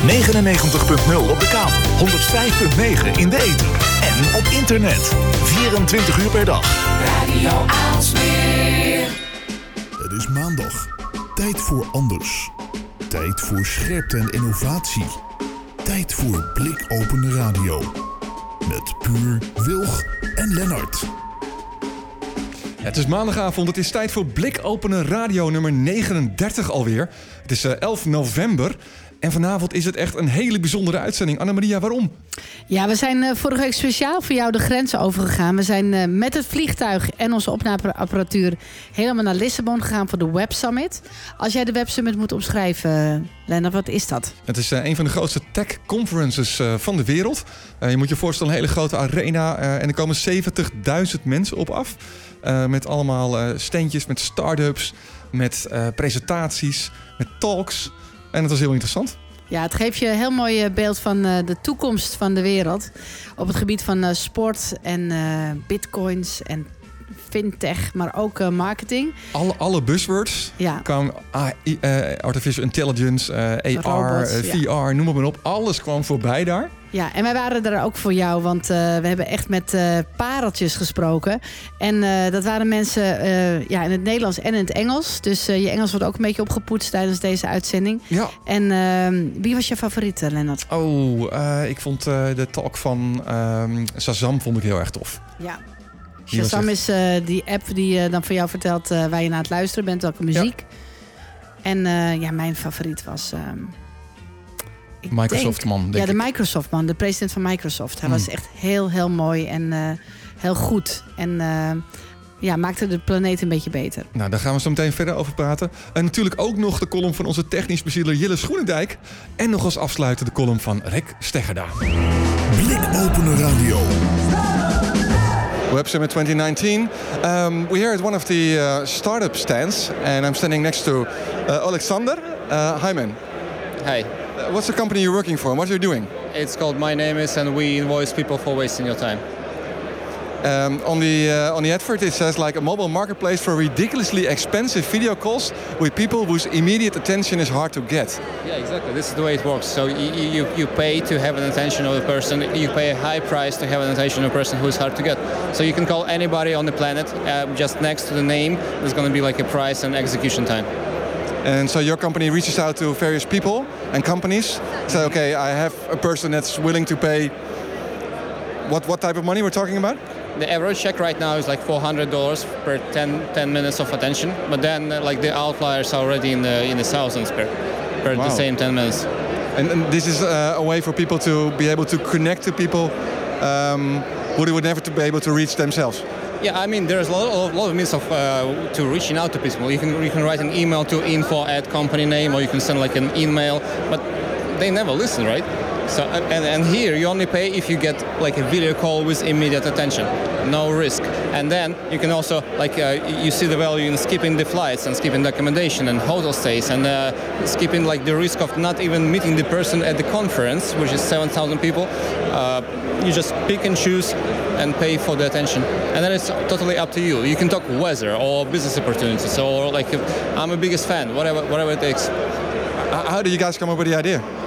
99.0 op de kabel, 105.9 in de ether en op internet. 24 uur per dag. Radio Aalsmeer. Het is maandag. Tijd voor anders. Tijd voor scherpte en innovatie. Tijd voor blikopende radio. Met Puur, Wilg en Lennart. Het is maandagavond, het is tijd voor Blikopenen Radio nummer 39 alweer. Het is eh, 11 november en vanavond is het echt een hele bijzondere uitzending. Annemaria, waarom? Ja, we zijn eh, vorige week speciaal voor jou de grenzen overgegaan. We zijn eh, met het vliegtuig en onze opnameapparatuur helemaal naar Lissabon gegaan voor de Web Summit. Als jij de Web Summit moet omschrijven, uh, Lennart, wat is dat? Het is eh, een van de grootste tech conferences eh, van de wereld. Eh, je moet je voorstellen, een hele grote arena eh, en er komen 70.000 mensen op af. Eh, met allemaal eh, standjes, met start-ups, met eh, presentaties, met talks. En het was heel interessant. Ja, het geeft je een heel mooi eh, beeld van eh, de toekomst van de wereld. Op het gebied van eh, sport en bitcoins en fintech, maar ook marketing. Alle, alle buzzwords Ja. kwamen, AI, eh, artificial intelligence, AR, Robots, ja. VR, noem maar op. Alles kwam voorbij daar. Ja, en wij waren er ook voor jou, want eh, we hebben echt met eh, pareltjes gesproken. En eh, dat waren mensen ja, in het Nederlands en in het Engels. Dus je Engels wordt ook een beetje opgepoetst tijdens deze uitzending. Ja. En ehm, wie was je favoriet, Lennart? Oh, ik vond de talk van ehm Shazam vond ik heel erg tof. Ja. Shazam is die app die eh, dan voor jou vertelt waar je naar het luisteren bent, welke muziek. En ja, mijn favoriet was... ehm, ik Microsoft denk- man, denk Ja, de ik. Microsoft man, de president van Microsoft. Hij Hmm. was echt heel, heel mooi en eh, heel goed. En eh, ja, maakte de planeet een beetje beter. Nou, daar gaan we zo meteen verder over praten. En natuurlijk ook nog de column van onze technisch bezieler Jille Schoenendijk. En nog als afsluiter de column van Rick Steggerda. Blikopende radio. Web Summit 2019. Um, we're here at one of the uh, startup stands. And I'm standing next to uh, Alexander. Uh, hi, man. Hi, what's the company you're working for? and What are you doing? it's called My Name Is, and we invoice people for wasting your time. Um, on the uh, on the advert it says like a mobile marketplace for ridiculously expensive video calls with people whose immediate attention is hard to get. Yeah, exactly. This is the way it works. So you, you, you pay to have an attention of a person. You pay a high price to have an attention of a person who is hard to get. So you can call anybody on the planet. Uh, just next to the name, there's going to be like a price and execution time. And so your company reaches out to various people and companies. Say, okay, I have a person that's willing to pay. What what type of money we're talking about? The average check right now is like $400 per 10, 10 minutes of attention. But then uh, like the outliers are already in the in the thousands per per Wow. the same 10 minutes. And, and this is uh, a way for people to be able to connect to people um, who they would never to be able to reach themselves. Yeah, I mean, there's a lot, of, lot of means of uh, to reaching out to people. You can you can write an email to info at company name, or you can send like an email, but they never listen, right? So and, and here you only pay if you get like a video call with immediate attention, no risk. And then you can also like uh, you see the value in skipping the flights and skipping the accommodation and hotel stays and uh, skipping like the risk of not even meeting the person at the conference, which is 7,000 people. Uh, you just pick and choose and pay for the attention and then it's totally up to you you can talk weather or business opportunities or like i'm a biggest fan whatever whatever it takes how do you guys come up with the idea?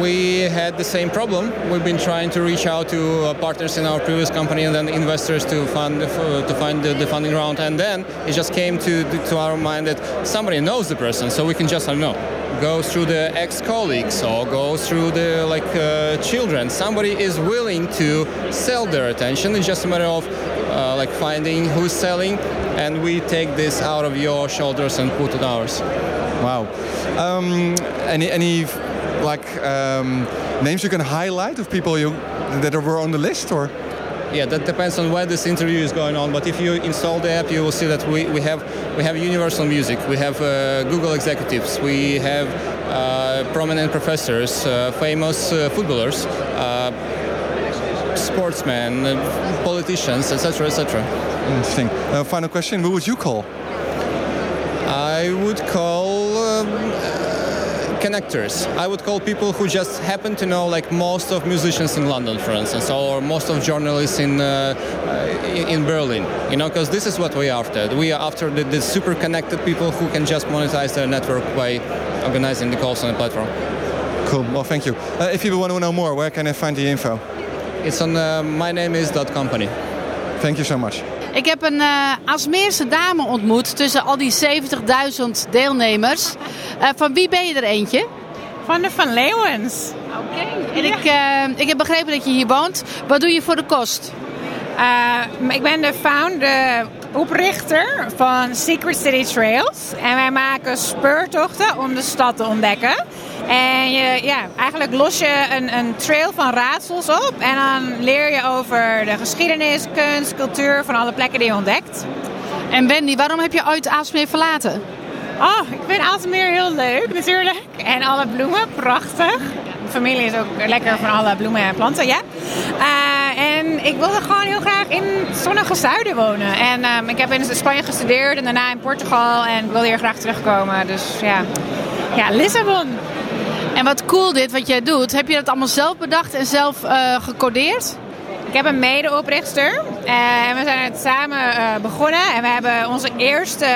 We had the same problem. We've been trying to reach out to uh, partners in our previous company and then investors to fund to find the, the funding round. And then it just came to to our mind that somebody knows the person so we can just I don't know go through the ex-colleagues or go through the like uh, children. Somebody is willing to sell their attention. It's just a matter of uh, like finding who's selling and we take this out of your shoulders and put it ours. Wow. Um, any any like um, names you can highlight of people you that were on the list or? Yeah, that depends on where this interview is going on. But if you install the app, you will see that we, we have we have Universal Music, we have uh, Google executives, we have uh, prominent professors, uh, famous uh, footballers, uh, sportsmen, uh, politicians, etc., etc. Interesting. Uh, final question: Who would you call? I would call connectors. I would call people who just happen to know like most of musicians in London, for instance, or most of journalists in uh, in- in Berlin. You know, because this is what we are after. We are after the, the super connected people who can just monetize their network by organizing the calls on the platform. Cool. Well, thank you. Uh, if people want to know more, where can I find the info? It's on uh, mynameis.company. Thank you so much. Ik heb een uh, Asmeerse dame ontmoet tussen al die 70.000 deelnemers. Uh, van wie ben je er eentje? Van de Van Leeuwens. Oké. En ik, uh, ik heb begrepen dat je hier woont. Wat doe je voor de kost? ik ben de founder, oprichter van Secret City Trails. En wij maken speurtochten om de stad te ontdekken. En je, ja, eigenlijk los je een, een trail van raadsels op. En dan leer je over de geschiedenis, kunst, cultuur van alle plekken die je ontdekt. En Wendy, waarom heb je ooit Aalsmeer verlaten? Oh, ik vind Aalsmeer heel leuk natuurlijk. En alle bloemen, prachtig. De familie is ook lekker van alle bloemen en planten, ja. Uh, en ik wilde gewoon heel graag in het zonnige zuiden wonen. En um, ik heb in Spanje gestudeerd en daarna in Portugal. En ik wilde hier graag terugkomen. Dus ja, ja Lissabon. En wat cool dit, wat jij doet. Heb je dat allemaal zelf bedacht en zelf uh, gecodeerd? Ik heb een medeoprichter. Uh, en we zijn het samen uh, begonnen. En we hebben onze eerste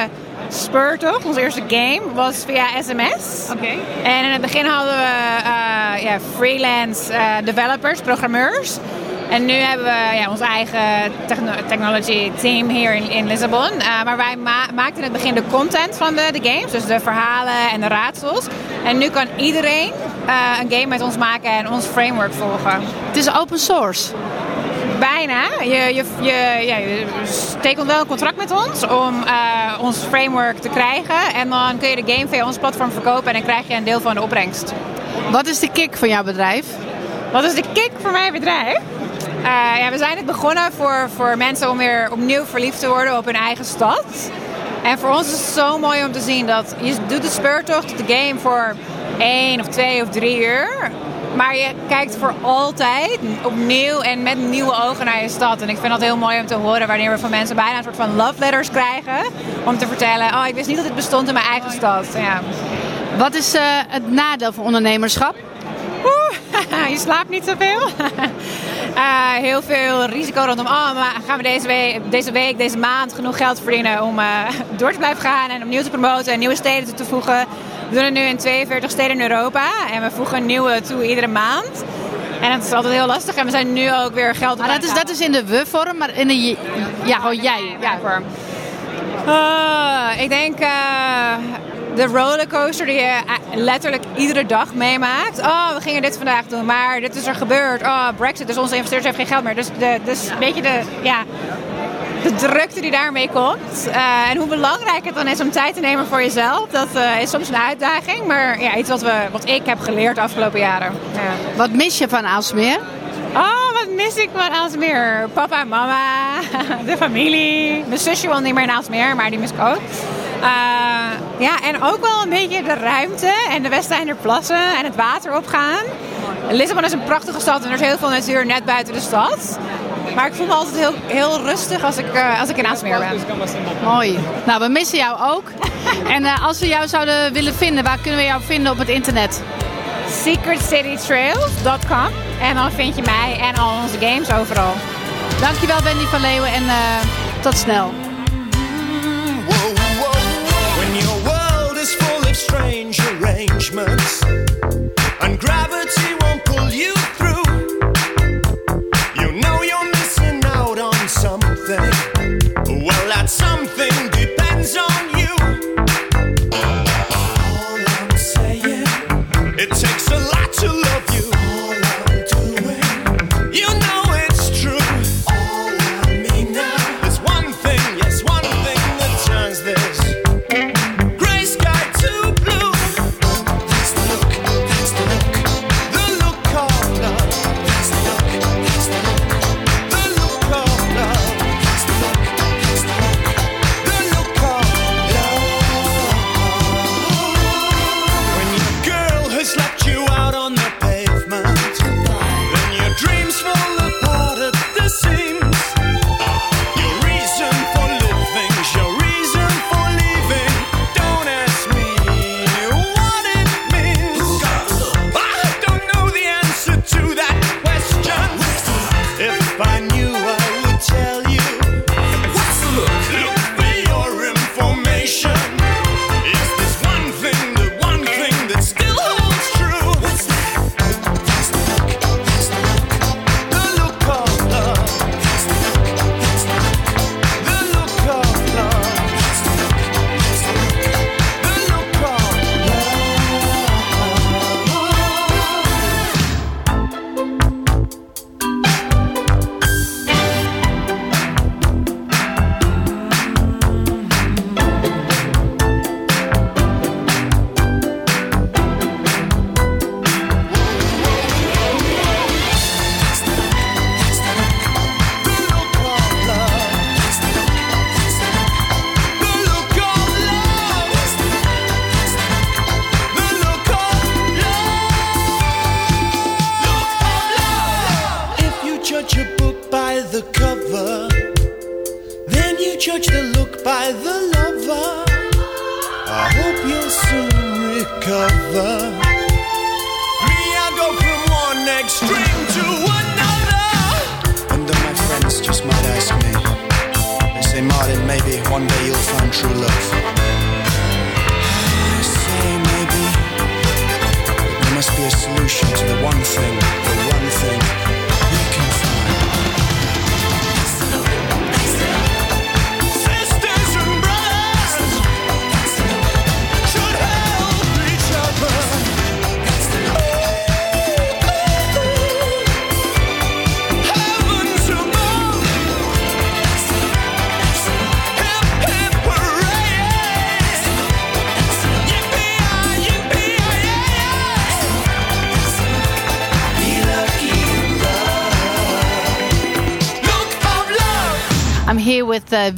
speurtocht, onze eerste game, was via sms. Oké. Okay. En in het begin hadden we ja, freelance developers, programmeurs. En nu hebben we ja, ons eigen techno technology team hier in, in Lissabon. Uh, maar wij ma maakten in het begin de content van de, de games. Dus de verhalen en de raadsels. En nu kan iedereen uh, een game met ons maken en ons framework volgen. Het is open source. Bijna. Je, je, je, ja, je tekent wel een contract met ons om uh, ons framework te krijgen. En dan kun je de game via ons platform verkopen en dan krijg je een deel van de opbrengst. Wat is de kick van jouw bedrijf? Wat is de kick voor mijn bedrijf? Uh, ja, we zijn het begonnen voor, voor mensen om weer opnieuw verliefd te worden op hun eigen stad. En voor ons is het zo mooi om te zien dat je doet de speurtocht, de game voor één of twee of drie uur. Maar je kijkt voor altijd opnieuw en met nieuwe ogen naar je stad. En ik vind dat heel mooi om te horen wanneer we van mensen bijna een soort van love letters krijgen. Om te vertellen, oh ik wist niet dat dit bestond in mijn eigen stad. Ja. Wat is uh, het nadeel van ondernemerschap? Oeh, je slaapt niet zoveel. Uh, heel veel risico rondom. Oh, maar gaan we deze week, deze week, deze maand genoeg geld verdienen om uh, door te blijven gaan en opnieuw te promoten en nieuwe steden toe te voegen. We doen het nu in 42 steden in Europa en we voegen een nieuwe toe iedere maand. En dat is altijd heel lastig. En we zijn nu ook weer geld Maar dat is, dat is in de we-vorm, maar in de ja, gewoon jij. Ja, vorm. Uh, ik denk de rollercoaster die je letterlijk iedere dag meemaakt. Oh, we gingen dit vandaag doen, maar dit is er gebeurd. Oh, Brexit, dus onze investeerders hebben geen geld meer. Dus, de, dus een beetje de, ja, de drukte die daarmee komt. Uh, en hoe belangrijk het dan is om tijd te nemen voor jezelf. Dat uh, is soms een uitdaging, maar ja, iets wat, we, wat ik heb geleerd de afgelopen jaren. Ja. Wat mis je van Aalsmeer? Oh, wat mis ik van Aalsmeer? Papa en mama, de familie. Mijn zusje woont niet meer in Aalsmeer, maar die mis ik ook. Uh, ja, en ook wel een beetje de ruimte en de Westeinderplassen en het water opgaan. Lissabon is een prachtige stad en er is heel veel natuur net buiten de stad. Maar ik voel me altijd heel, heel rustig als ik, uh, als ik in Aalsmeer ben. Mooi. Nou, we missen jou ook. en uh, als we jou zouden willen vinden, waar kunnen we jou vinden op het internet? secretcitytrails.com En dan vind je mij en al onze games overal. Dankjewel Wendy van Leeuwen en uh, tot snel. Strange arrangements, and gravity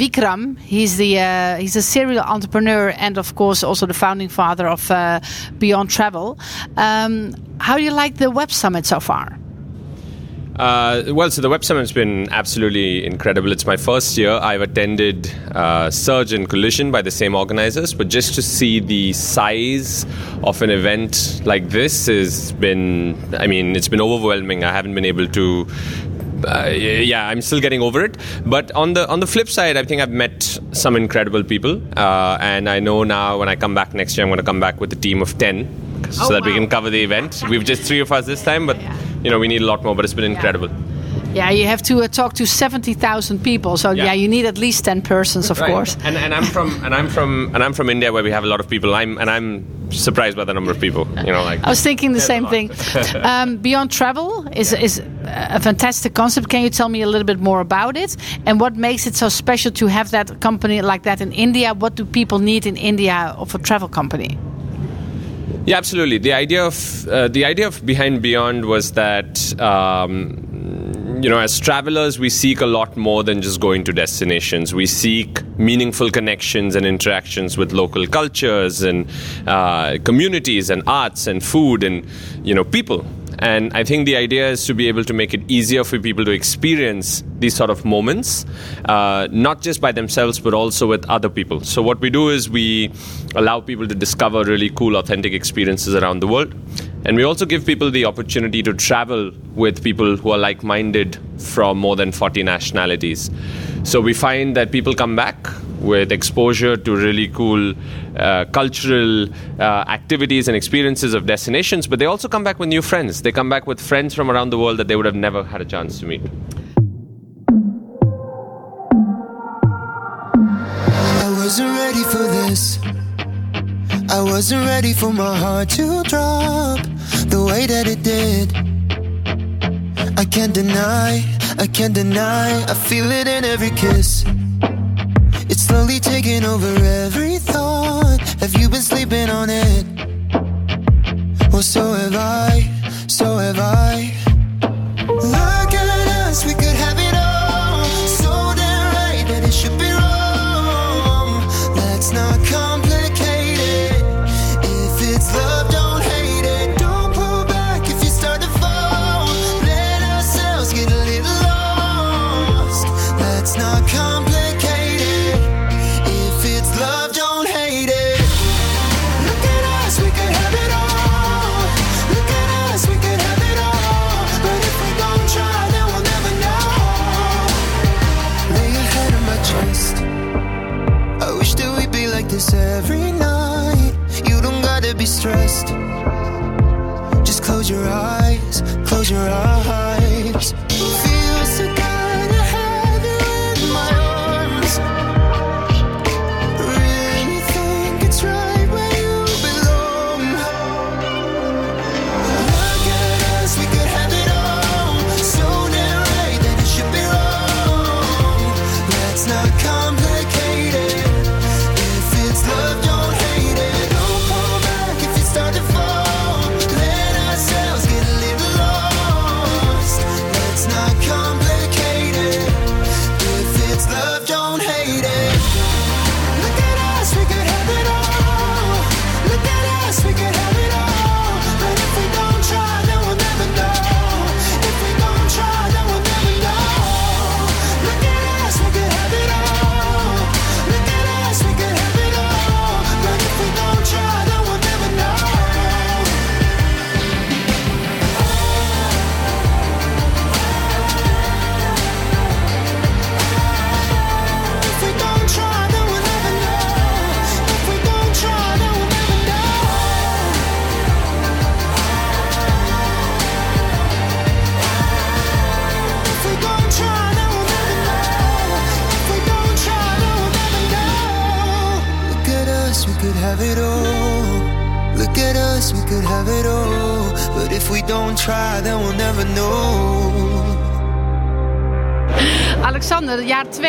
Vikram. He's the uh, he's a serial entrepreneur and of course also the founding father of uh, Beyond Travel. Um, how do you like the Web Summit so far? Uh, well, so the Web Summit's been absolutely incredible. It's my first year. I've attended uh, Surge and Collision by the same organizers, but just to see the size of an event like this has been, I mean, it's been overwhelming. I haven't been able to. Uh, yeah, I'm still getting over it. But on the on the flip side, I think I've met some incredible people, uh, and I know now when I come back next year, I'm going to come back with a team of ten, so Oh, that we can cover the event. We've just three of us this time, but you know we need a lot more. But it's been incredible. Yeah, you have to uh, talk to seventy thousand people. So yeah. Yeah. you need at least ten persons, of Right. course. And, and I'm from and I'm from and I'm from India where we have a lot of people. I'm and I'm surprised by the number of people. You know, like I was thinking the same thing. um, Beyond Travel is is a fantastic concept. Can you tell me a little bit more about it and what makes it so special to have that company like that in India? What do people need in India of a travel company? Yeah, absolutely. The idea of uh, the idea of behind Beyond was that um, you know, as travelers, we seek a lot more than just going to destinations. We seek meaningful connections and interactions with local cultures and uh, communities and arts and food and you know people. And I think the idea is to be able to make it easier for people to experience these sort of moments, uh, not just by themselves, but also with other people. So, what we do is we allow people to discover really cool, authentic experiences around the world. And we also give people the opportunity to travel with people who are like minded from more than 40 nationalities. So, we find that people come back with exposure to really cool uh, cultural uh, activities and experiences of destinations, but they also come back with new friends. They come back with friends from around the world that they would have never had a chance to meet. I wasn't ready for this. I wasn't ready for my heart to drop the way that it did. I can't deny, I can't deny, I feel it in every kiss. Slowly taking over every thought. Have you been sleeping on it? Well, so have I, so have I.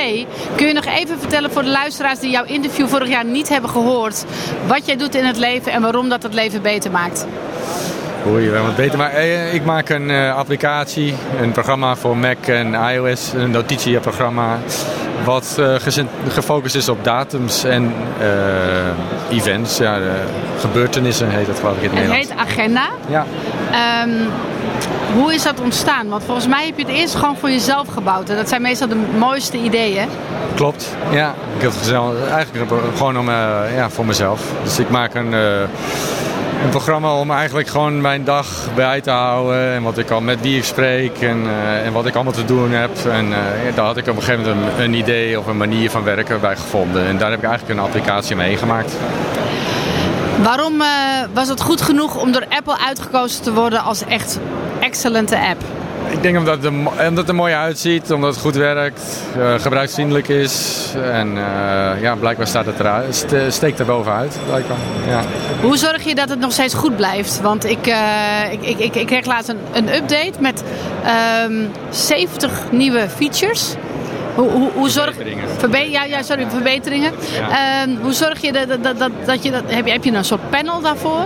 jaar 2. Kun je nog even vertellen voor de luisteraars die jouw interview vorig jaar niet hebben gehoord... wat jij doet in het leven en waarom dat het leven beter maakt? Oei, we het beter. Maar eh, ik maak een uh, applicatie, een programma voor Mac en iOS, een notitieprogramma. Wat gefocust is op datums en events, ja, gebeurtenissen heet dat geloof ik in het, het Nederlands. Het heet Agenda. Ja. Um, hoe is dat ontstaan? Want volgens mij heb je het eerst gewoon voor jezelf gebouwd. En dat zijn meestal de mooiste ideeën. Klopt, ja. Ik heb het eigenlijk gewoon om, uh, ja, voor mezelf. Dus ik maak een, uh, een programma om eigenlijk gewoon mijn dag bij te houden. En wat ik al met wie ik spreek en, uh, en wat ik allemaal te doen heb. En daar had ik op een gegeven moment een, een, idee of een manier van werken bij gevonden. En daar heb ik eigenlijk een applicatie mee gemaakt. Waarom uh, was het goed genoeg om door Apple uitgekozen te worden als echt excellente app? Ik denk omdat het, er, omdat het er mooi uitziet, omdat het goed werkt, uh, gebruiksvriendelijk is. En uh, ja, blijkbaar staat het st steekt er bovenuit. Blijkbaar. Ja. Hoe zorg je dat het nog steeds goed blijft? Want ik, uh, ik, ik, ik, ik kreeg laatst een, een update met um, 70 nieuwe features. Hoe, hoe, hoe zorg verbe ja, ja, sorry, verbeteringen. Ja. Uh, hoe zorg je dat, dat, dat, dat je dat. Heb je, heb je een soort panel daarvoor?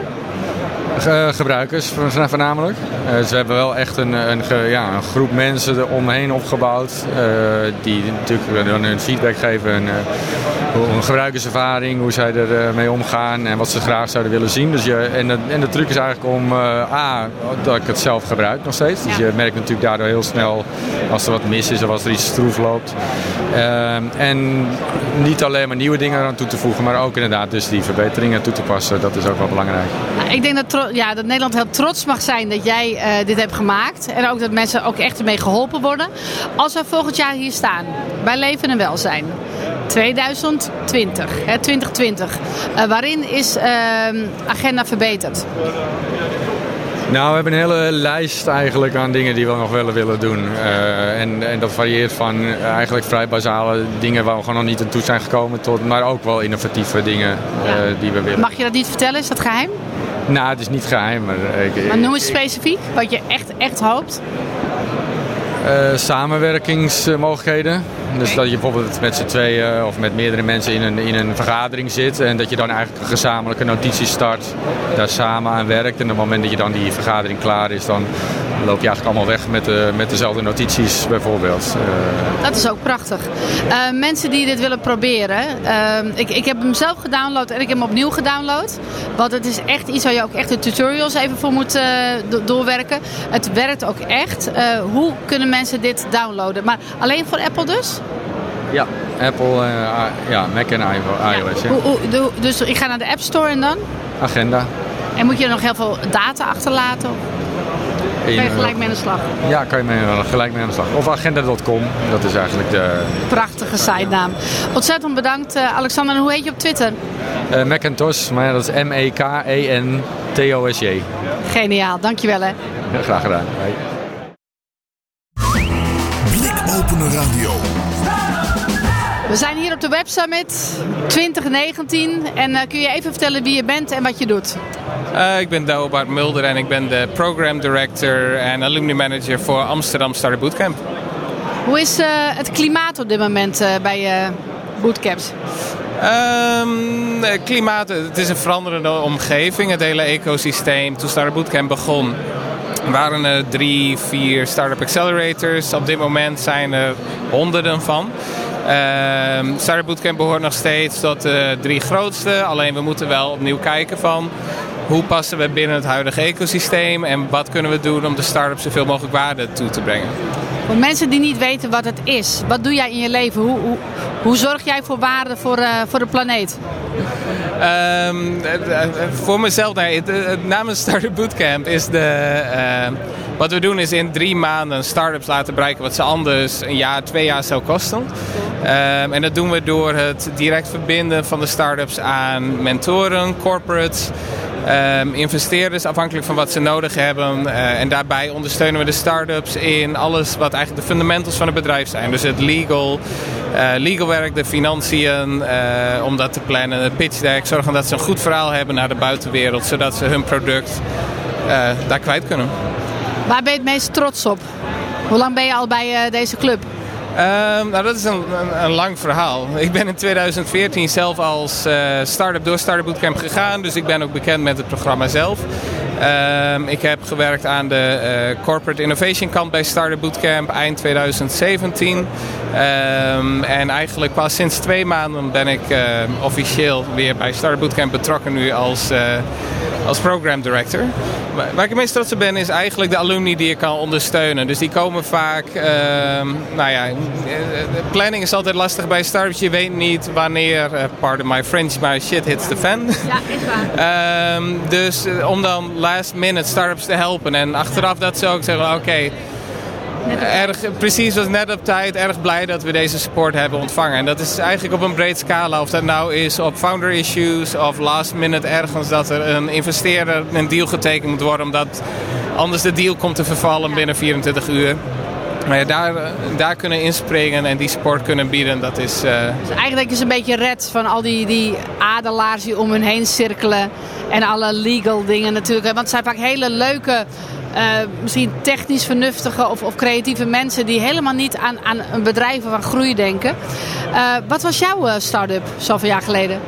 Ge gebruikers voornamelijk. Uh, ze hebben wel echt een, een, ge, ja, een groep mensen eromheen opgebouwd. Uh, die natuurlijk dan hun feedback geven. En, een gebruikerservaring, hoe zij er mee omgaan en wat ze graag zouden willen zien. Dus je, en, de, en de truc is eigenlijk om A, dat ik het zelf gebruik nog steeds. Dus je merkt natuurlijk daardoor heel snel als er wat mis is of als er iets stroef loopt. en niet alleen maar nieuwe dingen eraan toe te voegen, maar ook inderdaad dus die verbeteringen toe te passen. Dat is ook wel belangrijk. Nou, ik denk dat, ja, dat Nederland heel trots mag zijn dat jij uh, dit hebt gemaakt. En ook dat mensen ook echt ermee geholpen worden. Als we volgend jaar hier staan, bij Leven en Welzijn. 2020, hè, 2020. Uh, waarin is uh, agenda verbeterd? Nou, we hebben een hele lijst eigenlijk aan dingen die we nog willen willen doen. Uh, en, en dat varieert van uh, eigenlijk vrij basale dingen waar we gewoon nog niet aan toe zijn gekomen, tot, maar ook wel innovatieve dingen ja. die we willen. Mag je dat niet vertellen? Is dat geheim? Nou, het is niet geheim. Maar, ik, maar noem eens specifiek wat je echt, echt hoopt. Uh, samenwerkingsmogelijkheden. Dus dat je bijvoorbeeld met z'n tweeën of met meerdere mensen in een, in een vergadering zit. En dat je dan eigenlijk een gezamenlijke notitie start. Daar samen aan werkt. En op het moment dat je dan die vergadering klaar is, dan loop je eigenlijk allemaal weg met, de, met dezelfde notities bijvoorbeeld. Uh, dat is ook prachtig. Uh, mensen die dit willen proberen. Uh, ik, ik heb hem zelf gedownload en ik heb hem opnieuw gedownload. Want het is echt iets waar je ook echt de tutorials even voor moet uh, do doorwerken. Het werkt ook echt. hoe kunnen mensen dit downloaden? Maar alleen voor Apple dus? Ja, Apple, ja, Mac en iOS. Ja. Dus ik ga naar de App Store en dan? Agenda. En moet je er nog heel veel data achterlaten? Kan je gelijk mee aan de slag? Ja, kan je mee, gelijk mee aan de slag. Of agenda.com, dat is eigenlijk de... Prachtige sitenaam. Ontzettend bedankt uh, Alexander. En hoe heet je op Twitter? Uh, Macintosh, maar ja, dat is E M-E-K-E-N-T-O-S-J. Geniaal, dankjewel hè. Ja, graag gedaan. Bye. Blikopener Radio. We zijn hier op de Web Summit 2019 en uh, kun je even vertellen wie je bent en wat je doet? Uh, ik ben Douwe Bart Mulder en ik ben de Program Director en Alumni Manager voor Amsterdam Startup Bootcamp. Hoe is uh, het klimaat op dit moment bij je bootcamps? Um, klimaat, het is een veranderende omgeving. Het hele ecosysteem. Toen Startup Bootcamp begon waren er drie, vier startup accelerators. Op dit moment zijn er honderden van. Uh, Startup Bootcamp behoort nog steeds tot de drie grootste. Alleen we moeten wel opnieuw kijken van hoe passen we binnen het huidige ecosysteem en wat kunnen we doen om de start-up zoveel mogelijk waarde toe te brengen. Voor mensen die niet weten wat het is, wat doe jij in je leven? Hoe, hoe, hoe zorg jij voor waarde voor, uh, voor de planeet? Um, voor mezelf, nee, namens Startup Bootcamp is de. Uh, wat we doen is in drie maanden start-ups laten bereiken wat ze anders een jaar, twee jaar zou kosten. Um, en dat doen we door het direct verbinden van de start-ups aan mentoren, corporates. Um, investeerders afhankelijk van wat ze nodig hebben. Uh, en daarbij ondersteunen we de start-ups in alles wat eigenlijk de fundamentals van het bedrijf zijn. Dus het legal, uh, legal werk, de financiën, uh, om dat te plannen, de pitch deck. Zorgen dat ze een goed verhaal hebben naar de buitenwereld, zodat ze hun product eh, daar kwijt kunnen. Waar ben je het meest trots op? Hoe lang ben je al bij eh, deze club? Ehm, nou, dat is een, een, lang verhaal. Ik ben in 2014 zelf als eh, start-up door Startup Bootcamp gegaan. Dus ik ben ook bekend met het programma zelf. Ehm, ik heb gewerkt aan de eh, Corporate Innovation kant bij Startup Bootcamp eind 2017. Ehm, en eigenlijk pas sinds twee maanden ben ik officieel weer bij Startup Bootcamp betrokken nu als, als program director. Waar ik het meest trots op ben is eigenlijk de alumni die ik kan ondersteunen. Dus die komen vaak, ehm, nou ja, eh, planning is altijd lastig bij startups. Je weet niet wanneer, eh, pardon my French, maar shit hits the fan. Ja, is waar. Ehm, dus eh, om dan last minute startups te helpen. En achteraf dat ze ook zeggen, oké, erg, precies was net op tijd. Erg blij dat we deze support hebben ontvangen. En dat is eigenlijk op een breed scala. Of dat nou is op founder issues of last minute ergens dat er een investeerder een deal getekend moet worden. Omdat anders de deal komt te vervallen binnen 24 uur. Maar ja, daar, daar kunnen inspringen en die support kunnen bieden, dat is... eh, Dus eigenlijk is het een beetje red van al die, die adelaars die om hun heen cirkelen. En alle legal dingen natuurlijk. Want het zijn vaak hele leuke, eh, misschien technisch vernuftige of, of creatieve mensen... die helemaal niet aan, aan een aan groei denken. Eh, wat was jouw eh, start-up zoveel jaar geleden?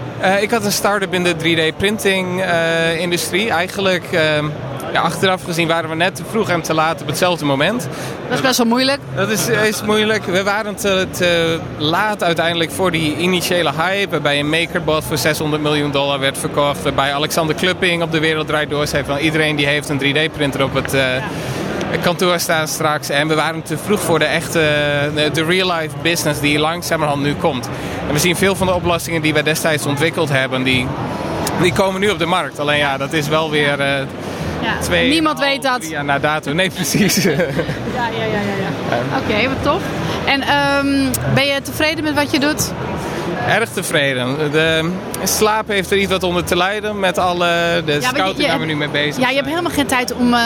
Ik had een start-up in de 3D-printing-industrie. Eigenlijk, ehm, ja, achteraf gezien waren we net te vroeg en te laat op hetzelfde moment. Dat is best wel moeilijk. Dat is, is moeilijk. We waren te, te laat uiteindelijk voor die initiële hype. Waarbij een makerbot voor 600 miljoen dollar werd verkocht. Waarbij Alexander Klupping op de wereld draait door zei van iedereen die heeft een 3D-printer op het... eh, kantoor staan straks. En we waren te vroeg voor de echte, de, real-life business die langzamerhand nu komt. En we zien veel van de oplossingen die we destijds ontwikkeld hebben, die, die komen nu op de markt. Alleen ja, dat is wel weer eh, Ja, twee... niemand weet dat. Ja, na datum. Nee, precies. Ja, ja, ja, ja. ja. Oké, wat tof. En ehm, ben je tevreden met wat je doet? Erg tevreden. De slaap heeft er iets wat onder te lijden met alle de Ja, scouting waar we nu mee bezig Ja, je hebt helemaal geen tijd om, eh,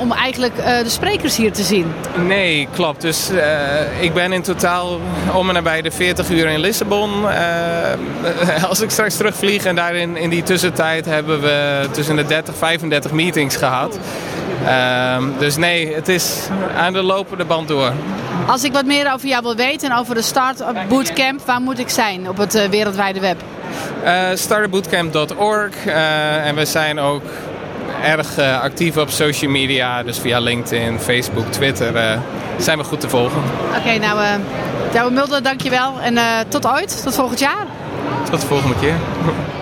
om, eigenlijk eh, de sprekers hier te zien. Nee, klopt. Dus eh, ik ben in totaal om en nabij de 40 uur in Lissabon. Als ik straks terugvlieg en daarin in die tussentijd hebben we tussen de 30 35 meetings gehad. Ehm, dus nee, het is aan de lopende band door. Als ik wat meer over jou wil weten en over de Startup Bootcamp, waar moet ik zijn op het eh, wereldwijde web? Eh starterbootcamp.org eh, en we zijn ook erg actief op social media. Dus via LinkedIn, Facebook, Twitter zijn we goed te volgen. Oké, nou, eh Douwe Mulder, dankjewel. En tot ooit, tot volgend jaar. Tot de volgende keer.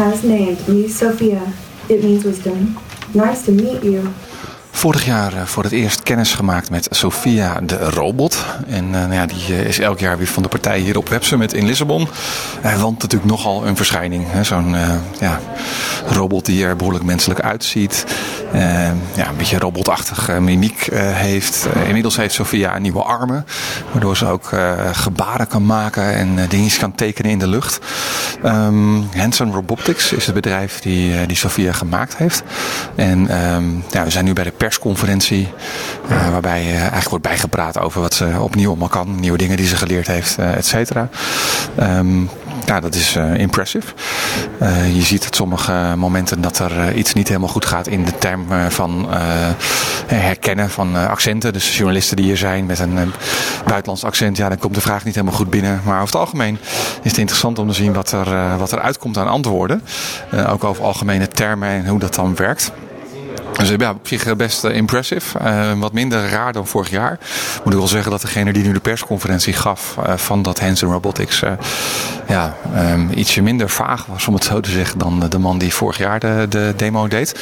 has named me Sophia. It means wisdom. Nice to meet you. Vorig jaar eh, voor het eerst kennis gemaakt met Sophia de robot. En eh, nou ja, die eh, is elk jaar weer van de partij hier op Web Summit in Lissabon. Hij want natuurlijk nogal een verschijning. Zo'n ja, robot die er behoorlijk menselijk uitziet. Eh, ja, een beetje robotachtige mimiek eh, heeft. Eh, inmiddels heeft Sophia nieuwe armen. Waardoor ze ook eh, gebaren kan maken en eh, dingetjes kan tekenen in de lucht. Ehm Hanson Robotics is het bedrijf die, eh, die Sophia gemaakt heeft. En ehm, ja, we zijn nu bij de persconferentie. eh, waarbij eh, eigenlijk wordt bijgepraat over wat ze opnieuw allemaal kan. Nieuwe dingen die ze geleerd heeft, eh, et cetera. Ehm, ja, dat is eh, impressive. Eh, je ziet op sommige momenten dat er eh, iets niet helemaal goed gaat in de term van herkennen van accenten. Dus journalisten die hier zijn met een buitenlands accent, ja, dan komt de vraag niet helemaal goed binnen. Maar over het algemeen is het interessant om te zien wat er, wat er uitkomt aan antwoorden. Ook over algemene termen en hoe dat dan werkt. Dus ja, op zich best eh, impressive. Eh, wat minder raar dan vorig jaar. Moet ik wel zeggen dat degene die nu de persconferentie gaf eh, van dat Hanson Robotics eh, ja, ehm, ietsje minder vaag was, om het zo te zeggen, dan de man die vorig jaar de, de demo deed.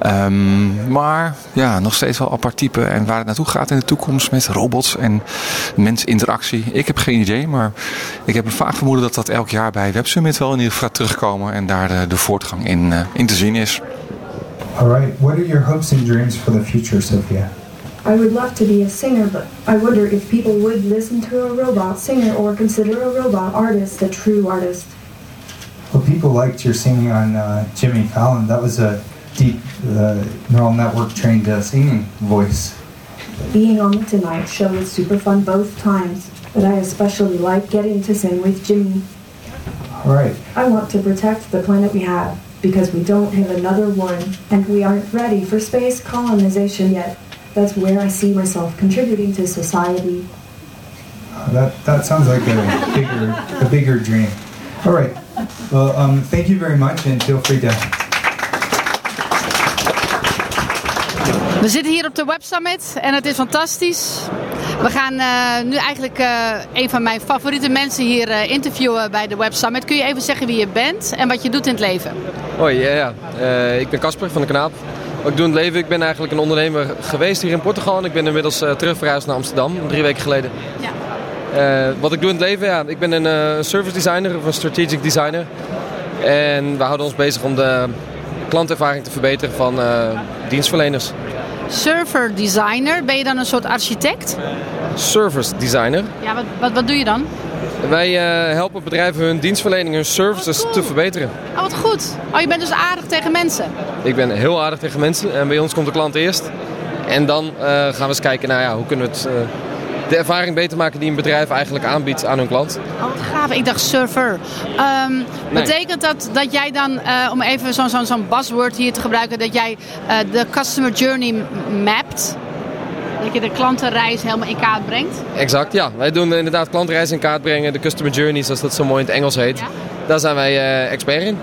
Ehm, maar ja, nog steeds wel apart type. En waar het naartoe gaat in de toekomst met robots en mensinteractie. Ik heb geen idee, maar ik heb een vaag vermoeden dat dat elk jaar bij Web Summit wel in ieder geval terugkomen. En daar de, de voortgang in, eh, in te zien is. All right. What are your hopes and dreams for the future, Sophia? I would love to be a singer, but I wonder if people would listen to a robot singer or consider a robot artist a true artist. Well, people liked your singing on uh, Jimmy Fallon. That was a deep uh, neural network trained uh, singing voice. Being on the Tonight Show was super fun both times, but I especially like getting to sing with Jimmy. All right. I want to protect the planet we have because we don't have another one and we aren't ready for space colonization yet. That's where I see myself contributing to society. Uh, that that sounds like a bigger a bigger dream. All right. Well, um, thank you very much, and feel free to We zitten hier op de Web Summit en het is fantastisch. We gaan eh, nu eigenlijk eh, een van mijn favoriete mensen hier eh, interviewen bij de Web Summit. Kun je even zeggen wie je bent en wat je doet in het leven? Hoi, ja, ja. Ik ben Casper van de Kanaap. Wat ik doe in het leven, ik ben eigenlijk een ondernemer geweest hier in Portugal. En ik ben inmiddels uh, terug verhuisd naar Amsterdam, drie weken geleden. Ja. Wat ik doe in het leven, ja, ik ben een service designer of een strategic designer. En we houden ons bezig om de klantervaring te verbeteren van dienstverleners. Server designer, ben je dan een soort architect? Service designer. Ja, wat, wat, wat doe je dan? Wij eh, helpen bedrijven hun dienstverlening, hun services te verbeteren. Oh, wat goed. Oh, je bent dus aardig tegen mensen. Ik ben heel aardig tegen mensen en bij ons komt de klant eerst. En dan eh, gaan we eens kijken, nou ja, hoe kunnen we het, eh, de ervaring beter maken die een bedrijf eigenlijk aanbiedt aan hun klant. Oh, wat gaaf. Ik dacht server. Ehm, Betekent dat dat jij dan, eh, om even zo'n zo'n zo'n buzzword hier te gebruiken, dat jij eh, de customer journey mapt? Dat je de klantenreis helemaal in kaart brengt? Exact, ja. Wij doen inderdaad klantreizen in kaart brengen, de customer journey, zoals dat zo mooi in het Engels heet. Daar zijn wij eh, expert in.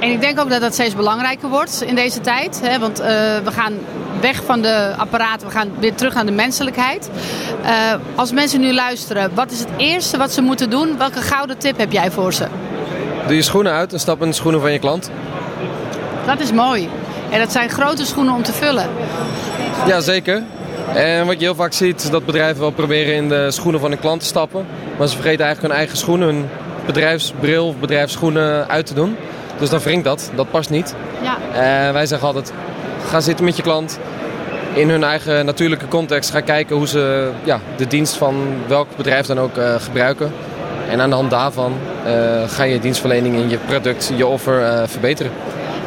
En ik denk ook dat dat steeds belangrijker wordt in deze tijd. Hè? Want eh, we gaan weg van de apparaten, we gaan weer terug naar de menselijkheid. Eh, als mensen nu luisteren, wat is het eerste wat ze moeten doen? Welke gouden tip heb jij voor ze? Doe je schoenen uit en stap in de schoenen van je klant. Dat is mooi. En dat zijn grote schoenen om te vullen. Ja, zeker. En wat je heel vaak ziet, is dat bedrijven wel proberen in de schoenen van hun klant te stappen. Maar ze vergeten eigenlijk hun eigen schoenen, hun bedrijfsbril of bedrijfsschoenen uit te doen. Dus dan wringt dat. Dat past niet. Ja. En wij zeggen altijd, ga zitten met je klant. In hun eigen natuurlijke context. Ga kijken hoe ze ja, de dienst van welk bedrijf dan ook eh, gebruiken. En aan de hand daarvan eh, ga je dienstverlening in je product, je offer eh, verbeteren.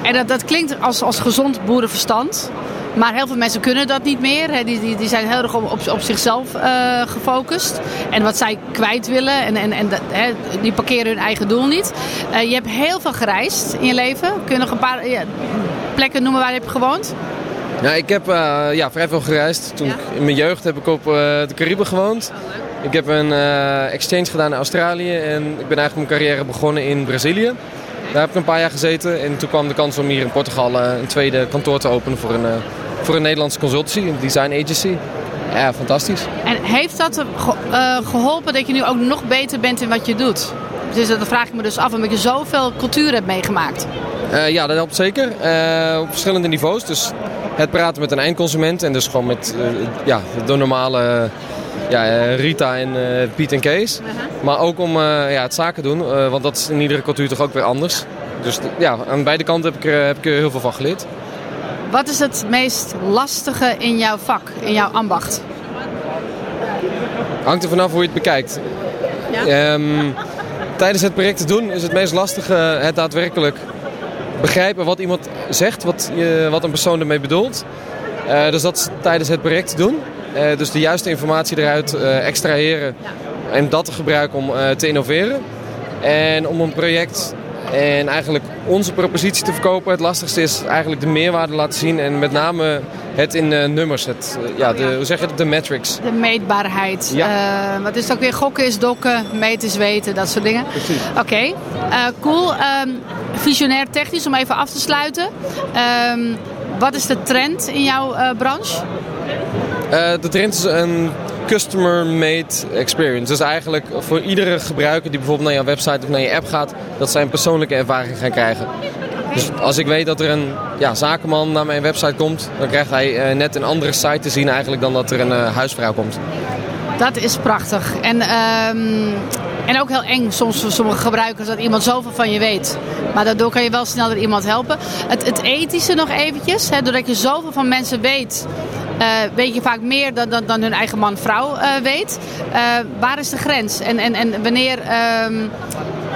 En dat, dat klinkt als, als gezond boerenverstand. Maar heel veel mensen kunnen dat niet meer. Hè. Die, die, die zijn heel erg op, op, op zichzelf eh, gefocust. En wat zij kwijt willen. En, en, en hè, die parkeren hun eigen doel niet. Eh, je hebt heel veel gereisd in je leven. Kun je nog een paar ja, plekken noemen waar je hebt gewoond? Ja, ik heb eh, ja, vrij veel gereisd. Toen ik, in mijn jeugd heb ik op de Cariben gewoond. Ik heb een exchange gedaan naar Australië en ik ben eigenlijk mijn carrière begonnen in Brazilië. Daar heb ik een paar jaar gezeten en toen kwam de kans om hier in Portugal een tweede kantoor te openen voor een, voor een Nederlandse consultancy, een design agency. Ja, fantastisch. En heeft dat ge- eh, geholpen dat je nu ook nog beter bent in wat je doet? Dus dan vraag ik me dus af omdat je zoveel cultuur hebt meegemaakt. Eh, ja, dat helpt zeker. Eh, op verschillende niveaus. Dus het praten met een eindconsument en dus gewoon met eh, ja, de normale ja, eh, Rita en eh, Piet en Kees. Maar ook om eh, ja, het zaken doen, eh, want dat is in iedere cultuur toch ook weer anders. Dus ja, aan beide kanten heb ik, er, heb ik er heel veel van geleerd. Wat is het meest lastige in jouw vak, in jouw ambacht? Hangt er vanaf hoe je het bekijkt. Ehm, tijdens het project te doen is het meest lastige het daadwerkelijk begrijpen wat iemand zegt, wat, je, wat een persoon ermee bedoelt. Eh, dus dat is tijdens het project te doen. Eh, dus de juiste informatie eruit eh, extraheren en dat te gebruiken om te innoveren. En om een project en eigenlijk onze propositie te verkopen, het lastigste is eigenlijk de meerwaarde laten zien en met name het in eh, nummers, het, eh, ja, de, hoe zeg je het, de metrics. De meetbaarheid. Eh, wat is het ook weer? Gokken is dokken, meten is weten, dat soort dingen. Precies. Oké, cool. Ehm, visionair technisch, om even af te sluiten. Ehm, wat is de trend in jouw branche? Eh, de trend is een customer-made experience. Dus eigenlijk voor iedere gebruiker die bijvoorbeeld naar jouw website of naar je app gaat, dat zij een persoonlijke ervaring gaan krijgen. Dus als ik weet dat er een ja, zakenman naar mijn website komt, dan krijgt hij eh, net een andere site te zien eigenlijk dan dat er een eh, huisvrouw komt. Dat is prachtig. En, ehm, en ook heel eng soms voor sommige gebruikers dat iemand zoveel van je weet. Maar daardoor kan je wel sneller iemand helpen. Het, het ethische nog eventjes. Hè, doordat je zoveel van mensen weet, weet je vaak meer dan, dan, hun eigen man-vrouw eh, weet. Eh, waar is de grens? En, en, en wanneer ehm,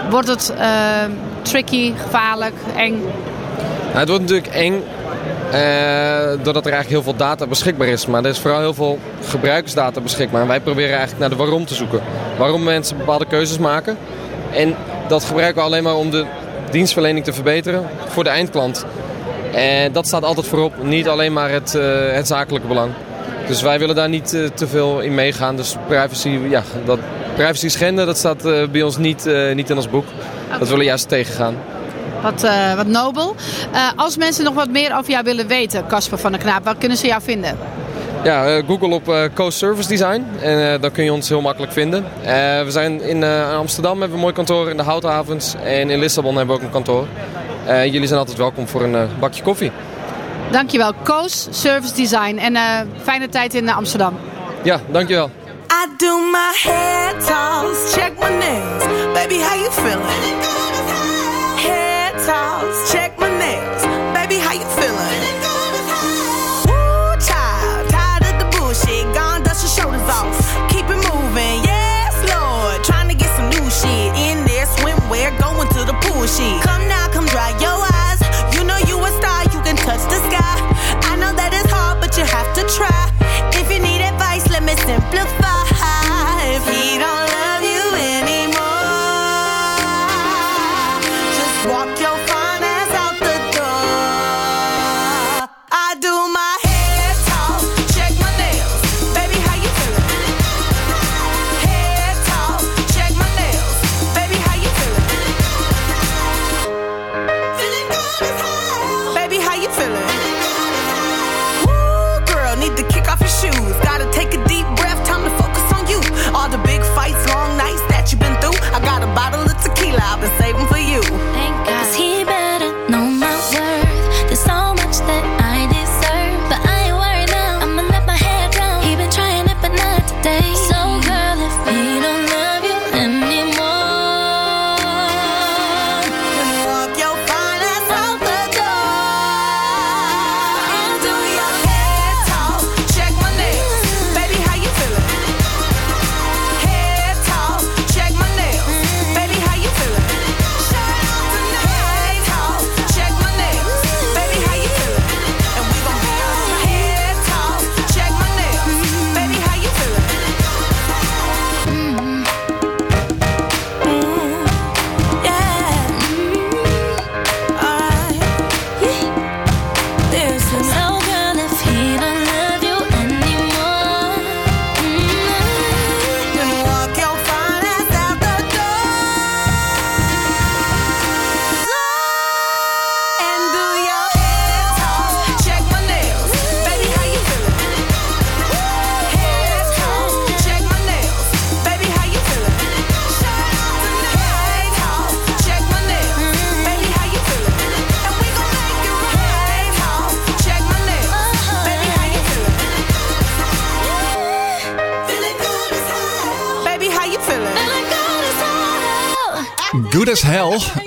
wordt het ehm, tricky, gevaarlijk, eng? Nou, het wordt natuurlijk eng eh, doordat er eigenlijk heel veel data beschikbaar is. Maar er is vooral heel veel gebruikersdata beschikbaar. En wij proberen eigenlijk naar de waarom te zoeken. Waarom mensen bepaalde keuzes maken. En dat gebruiken we alleen maar om de dienstverlening te verbeteren voor de eindklant. En dat staat altijd voorop, niet alleen maar het, eh, het zakelijke belang. Dus wij willen daar niet eh, te veel in meegaan. Dus privacy, ja, dat, privacy schenden, dat staat eh, bij ons niet, niet in ons boek. Dat willen we juist tegengaan. Wat, wat nobel. Als mensen nog wat meer over jou willen weten, Casper van der Knaap, waar kunnen ze jou vinden? Ja, eh, Google op eh, Coast Service Design. En eh, dan kun je ons heel makkelijk vinden. Eh, we zijn in eh, Amsterdam hebben we een mooi kantoor, in de Houthavens. En in Lissabon hebben we ook een kantoor. Eh, jullie zijn altijd welkom voor een bakje koffie. Dankjewel, Koos Service Design. En eh, fijne tijd in Amsterdam. Ja, dankjewel. I do my hair toss, check my nails. Baby, how you feeling? Hair toss, check my to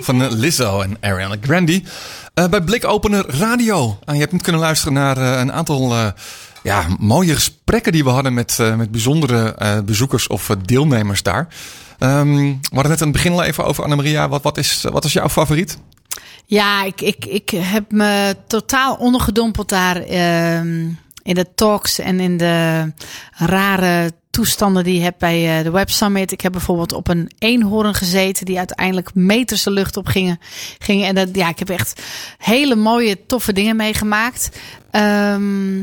van eh, Lizzo en Ariana Grande. Eh, bij Blikopener Radio. En je hebt niet kunnen luisteren naar eh, een aantal ja, mooie gesprekken die we hadden met, met bijzondere bezoekers of deelnemers daar. Ehm, we hadden net aan het begin al even over Annemaria. Wat, wat, is, wat jouw favoriet? Ja, ik, ik, ik heb me totaal ondergedompeld daar ehm, in de talks en in de rare toestanden die je hebt bij eh, de Web Summit. Ik heb bijvoorbeeld op een eenhoorn gezeten die uiteindelijk meters de lucht op gingen. gingen. En dat, ja, ik heb echt hele mooie, toffe dingen meegemaakt. Ehm,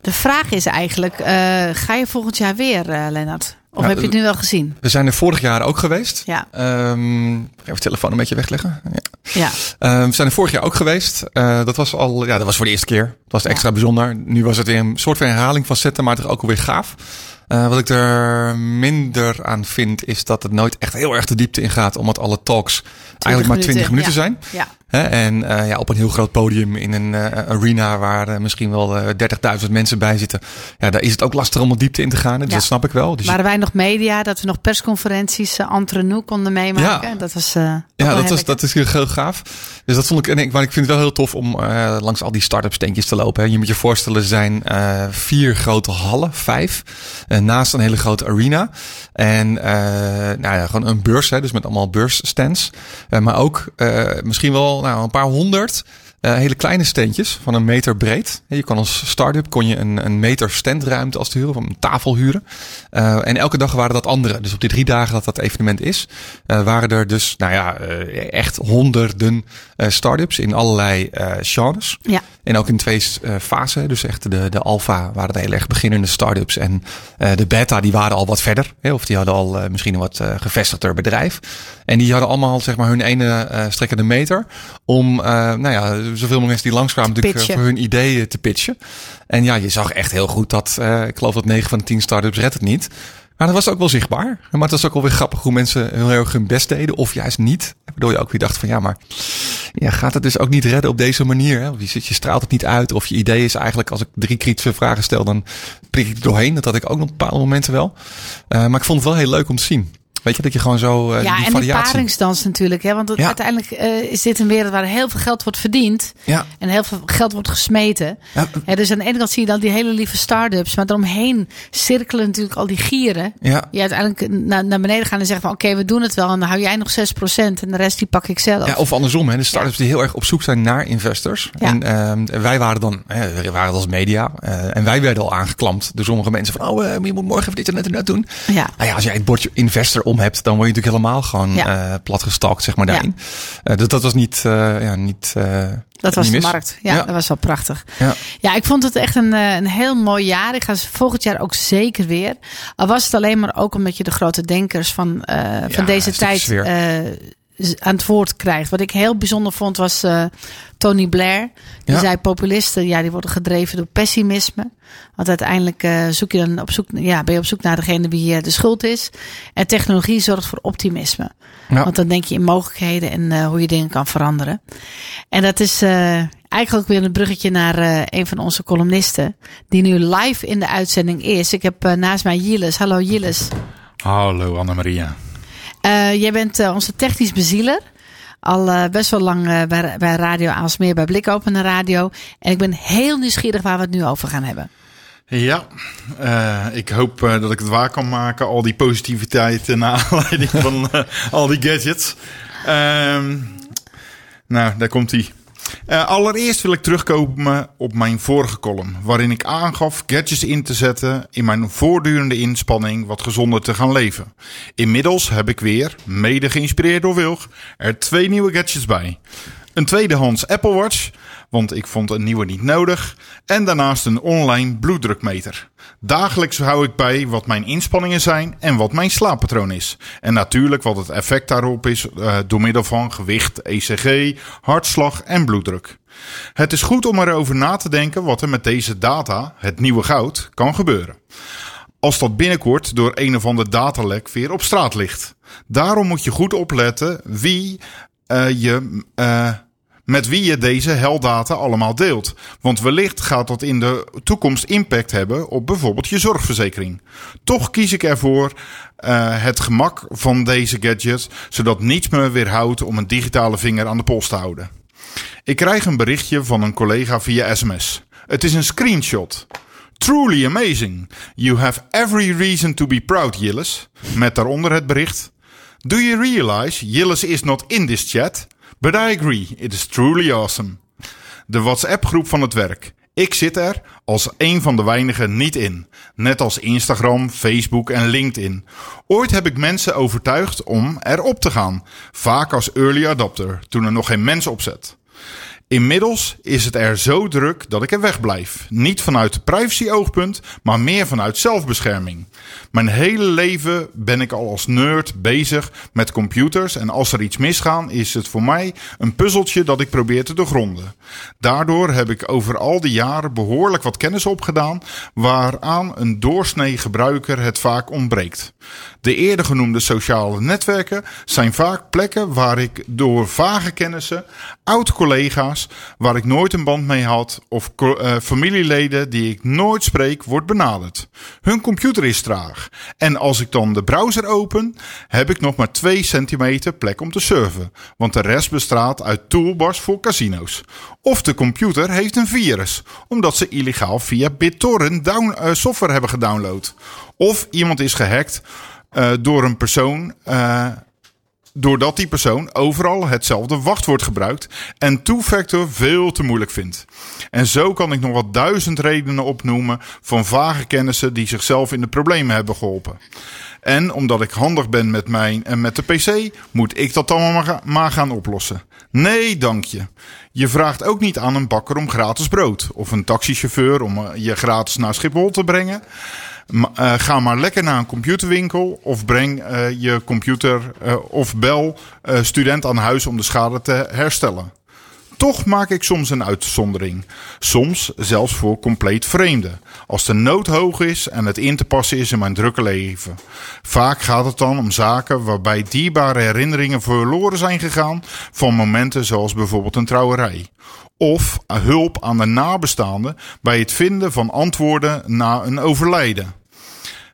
de vraag is eigenlijk, eh, ga je volgend jaar weer, eh Lennart? Of heb je het nu wel gezien? We zijn er vorig jaar ook geweest. Ja. Ehm, even de telefoon een beetje wegleggen. Ja. Ja. Ehm, we zijn er vorig jaar ook geweest. Eh, dat was al, ja, dat was voor de eerste keer. Het was extra bijzonder. Nu was het weer een soort van herhaling van zetten, maar toch ook alweer gaaf. Eh, wat ik er minder aan vind, is dat het nooit echt heel erg de diepte ingaat, omdat alle talks eigenlijk maar 20 minuten ja. zijn. Ja. Hè, en eh, ja, op een heel groot podium in een eh, arena waar eh, misschien wel eh 30.000 mensen bij zitten. Ja, daar is het ook lastig om op diepte in te gaan. Dus Ja. dat snap ik wel. Dus Waren wij nog media, dat we nog persconferenties entre nous konden meemaken? Ja. Dat was. Ja, dat, was, dat is heel, heel gaaf. Dus dat vond ik, en ik, maar ik vind het wel heel tof om langs al die start-up steentjes te lopen. Hè. Je moet je voorstellen, er zijn vier grote hallen, vijf, naast een hele grote arena. En nou ja, gewoon een beurs, hè, dus met allemaal beursstands. Maar ook misschien wel nou, een paar honderd eh, hele kleine standjes van een meter breed. Je kan als start-up kon je een, een meter standruimte als te huren, of een tafel huren. Eh, en elke dag waren dat andere. Dus op die drie dagen dat dat evenement is, eh, waren er dus, nou ja, echt honderden start-ups in allerlei eh genres. Ja. En ook in twee eh, fasen. Dus echt de, de alpha waren de heel erg beginnende start-ups. En eh, de beta die waren al wat verder. Hè, of die hadden al eh, misschien een wat eh, gevestigder bedrijf. En die hadden allemaal zeg maar hun ene eh strekkende meter. Om eh, nou ja, zoveel mogelijk mensen die langskwamen natuurlijk eh, pitchen. voor hun ideeën te pitchen. En ja, je zag echt heel goed dat, eh, ik geloof dat 9 van de 10 start-ups redt het niet. Maar dat was ook wel zichtbaar. Maar het was ook wel weer grappig hoe mensen heel erg hun best deden. Of juist niet. Waardoor je ook weer dacht van ja, maar ja, gaat het dus ook niet redden op deze manier? Hè? Je, je straalt het niet uit. Of je idee is eigenlijk, als ik drie kritische vragen stel, dan prik ik er doorheen. Dat had ik ook op bepaalde momenten wel. Eh, maar ik vond het wel heel leuk om te zien. Weet je, dat je gewoon zo eh, ja, die en die variatie... paringsdans natuurlijk. Hè? Want het- Ja. uiteindelijk eh, is dit een wereld waar heel veel geld wordt verdiend. Ja. En heel veel geld wordt gesmeten. Ja. Ja, dus aan de ene kant zie je dan die hele lieve start-ups. Maar daaromheen cirkelen natuurlijk al die gieren. Ja. Die uiteindelijk naar, naar beneden gaan en zeggen van... oké, we doen het wel. En dan hou jij nog 6% en de rest die pak ik zelf. Ja, of andersom, hè, de startups die heel erg op zoek zijn naar investors. En ehm, wij waren dan, we waren als media, eh, en wij werden al aangeklampt door sommige mensen van, oh, je moet morgen even dit en dat en dat doen. Ja. Nou ja, als jij het bordje investor om hebt, dan word je natuurlijk helemaal gewoon Ja. eh plat gestalkt, zeg maar, daarin. Eh, dus dat was niet, eh, ja, niet Dat was niet de markt. Ja, dat was wel prachtig. Ja. Ja, ik vond het echt een, een heel mooi jaar. Ik ga volgend jaar ook zeker weer. Al was het alleen maar ook omdat je de grote denkers van, van deze tijd. Aan het woord krijgt. Wat ik heel bijzonder vond was eh, Tony Blair. Die Ja. zei populisten, ja, die worden gedreven door pessimisme. Want uiteindelijk eh, zoek je dan op zoek, ja, ben je op zoek naar degene wie eh, de schuld is. En technologie zorgt voor optimisme. Ja. Want dan denk je in mogelijkheden en eh, hoe je dingen kan veranderen. En dat is eh, eigenlijk ook weer een bruggetje naar eh, een van onze columnisten. Die nu live in de uitzending is. Ik heb naast mij Jiles. Hallo Jiles. Hallo Annemaria. Eh, jij bent eh, onze technisch bezieler. Al eh, best wel lang bij, bij Radio Aalsmeer, bij Blikopende Radio. En ik ben heel nieuwsgierig waar we het nu over gaan hebben. Ja, ik hoop dat ik het waar kan maken. Al die positiviteit eh, naar aanleiding van al die gadgets. Ehm, nou, daar komt hij. Allereerst wil ik terugkomen op mijn vorige column, waarin ik aangaf gadgets in te zetten in mijn voortdurende inspanning wat gezonder te gaan leven. Inmiddels heb ik weer, mede geïnspireerd door Wilg, er twee nieuwe gadgets bij. Een tweedehands Apple Watch, want ik vond een nieuwe niet nodig. En daarnaast een online bloeddrukmeter. Dagelijks hou ik bij wat mijn inspanningen zijn en wat mijn slaappatroon is. En natuurlijk wat het effect daarop is eh, door middel van gewicht, ECG, hartslag en bloeddruk. Het is goed om erover na te denken wat er met deze data, het nieuwe goud, kan gebeuren. Als dat binnenkort door een of ander datalek weer op straat ligt. Daarom moet je goed opletten wie eh, je eh, met wie je deze heldata allemaal deelt. Want wellicht gaat dat in de toekomst impact hebben op bijvoorbeeld je zorgverzekering. Toch kies ik ervoor uh, het gemak van deze gadget, zodat niets me weerhoudt om een digitale vinger aan de pols te houden. Ik krijg een berichtje van een collega via sms. Het is een screenshot. Truly amazing. You have every reason to be proud, Jillis. Met daaronder het bericht. Do you realize Jillis is not in this chat? But I agree, it is truly awesome. De WhatsApp-groep van het werk. Ik zit er als een van de weinigen niet in. Net als Instagram, Facebook en LinkedIn. Ooit heb ik mensen overtuigd om erop te gaan. Vaak als early adopter, toen er nog geen mens opzet. Inmiddels is het er zo druk dat ik er wegblijf. Niet vanuit privacy-oogpunt, maar meer vanuit zelfbescherming. Mijn hele leven ben ik al als nerd bezig met computers en als er iets misgaat, is het voor mij een puzzeltje dat ik probeer te doorgronden. Daardoor heb ik over al die jaren behoorlijk wat kennis opgedaan waaraan een doorsnee gebruiker het vaak ontbreekt. De eerder genoemde sociale netwerken zijn vaak plekken waar ik door vage kennissen, oud-collega's waar ik nooit een band mee had of uh, familieleden die ik nooit spreek, wordt benaderd. Hun computer is traag en als ik dan de browser open, heb ik nog maar 2 centimeter plek om te surfen, want de rest bestaat uit toolbars voor casino's. Of de computer heeft een virus, omdat ze illegaal via BitTorrent down, uh, software hebben gedownload. Of iemand is gehackt uh, door een persoon. Doordat die persoon overal hetzelfde wachtwoord gebruikt en two-factor veel te moeilijk vindt. En zo kan ik nog wat duizend redenen opnoemen van vage kennissen die zichzelf in de problemen hebben geholpen. En omdat ik handig ben met mijn en met de PC, moet ik dat dan maar gaan oplossen. Nee, dank je. Je vraagt ook niet aan een bakker om gratis brood of een taxichauffeur om je gratis naar Schiphol te brengen. Uh, ga maar lekker naar een computerwinkel of breng uh, je computer uh, of bel student aan huis om de schade te herstellen. Toch maak ik soms een uitzondering. Soms zelfs voor compleet vreemden. Als de nood hoog is en het in te passen is in mijn drukke leven. Vaak gaat het dan om zaken waarbij dierbare herinneringen verloren zijn gegaan van momenten zoals bijvoorbeeld een trouwerij. Of hulp aan de nabestaanden bij het vinden van antwoorden na een overlijden.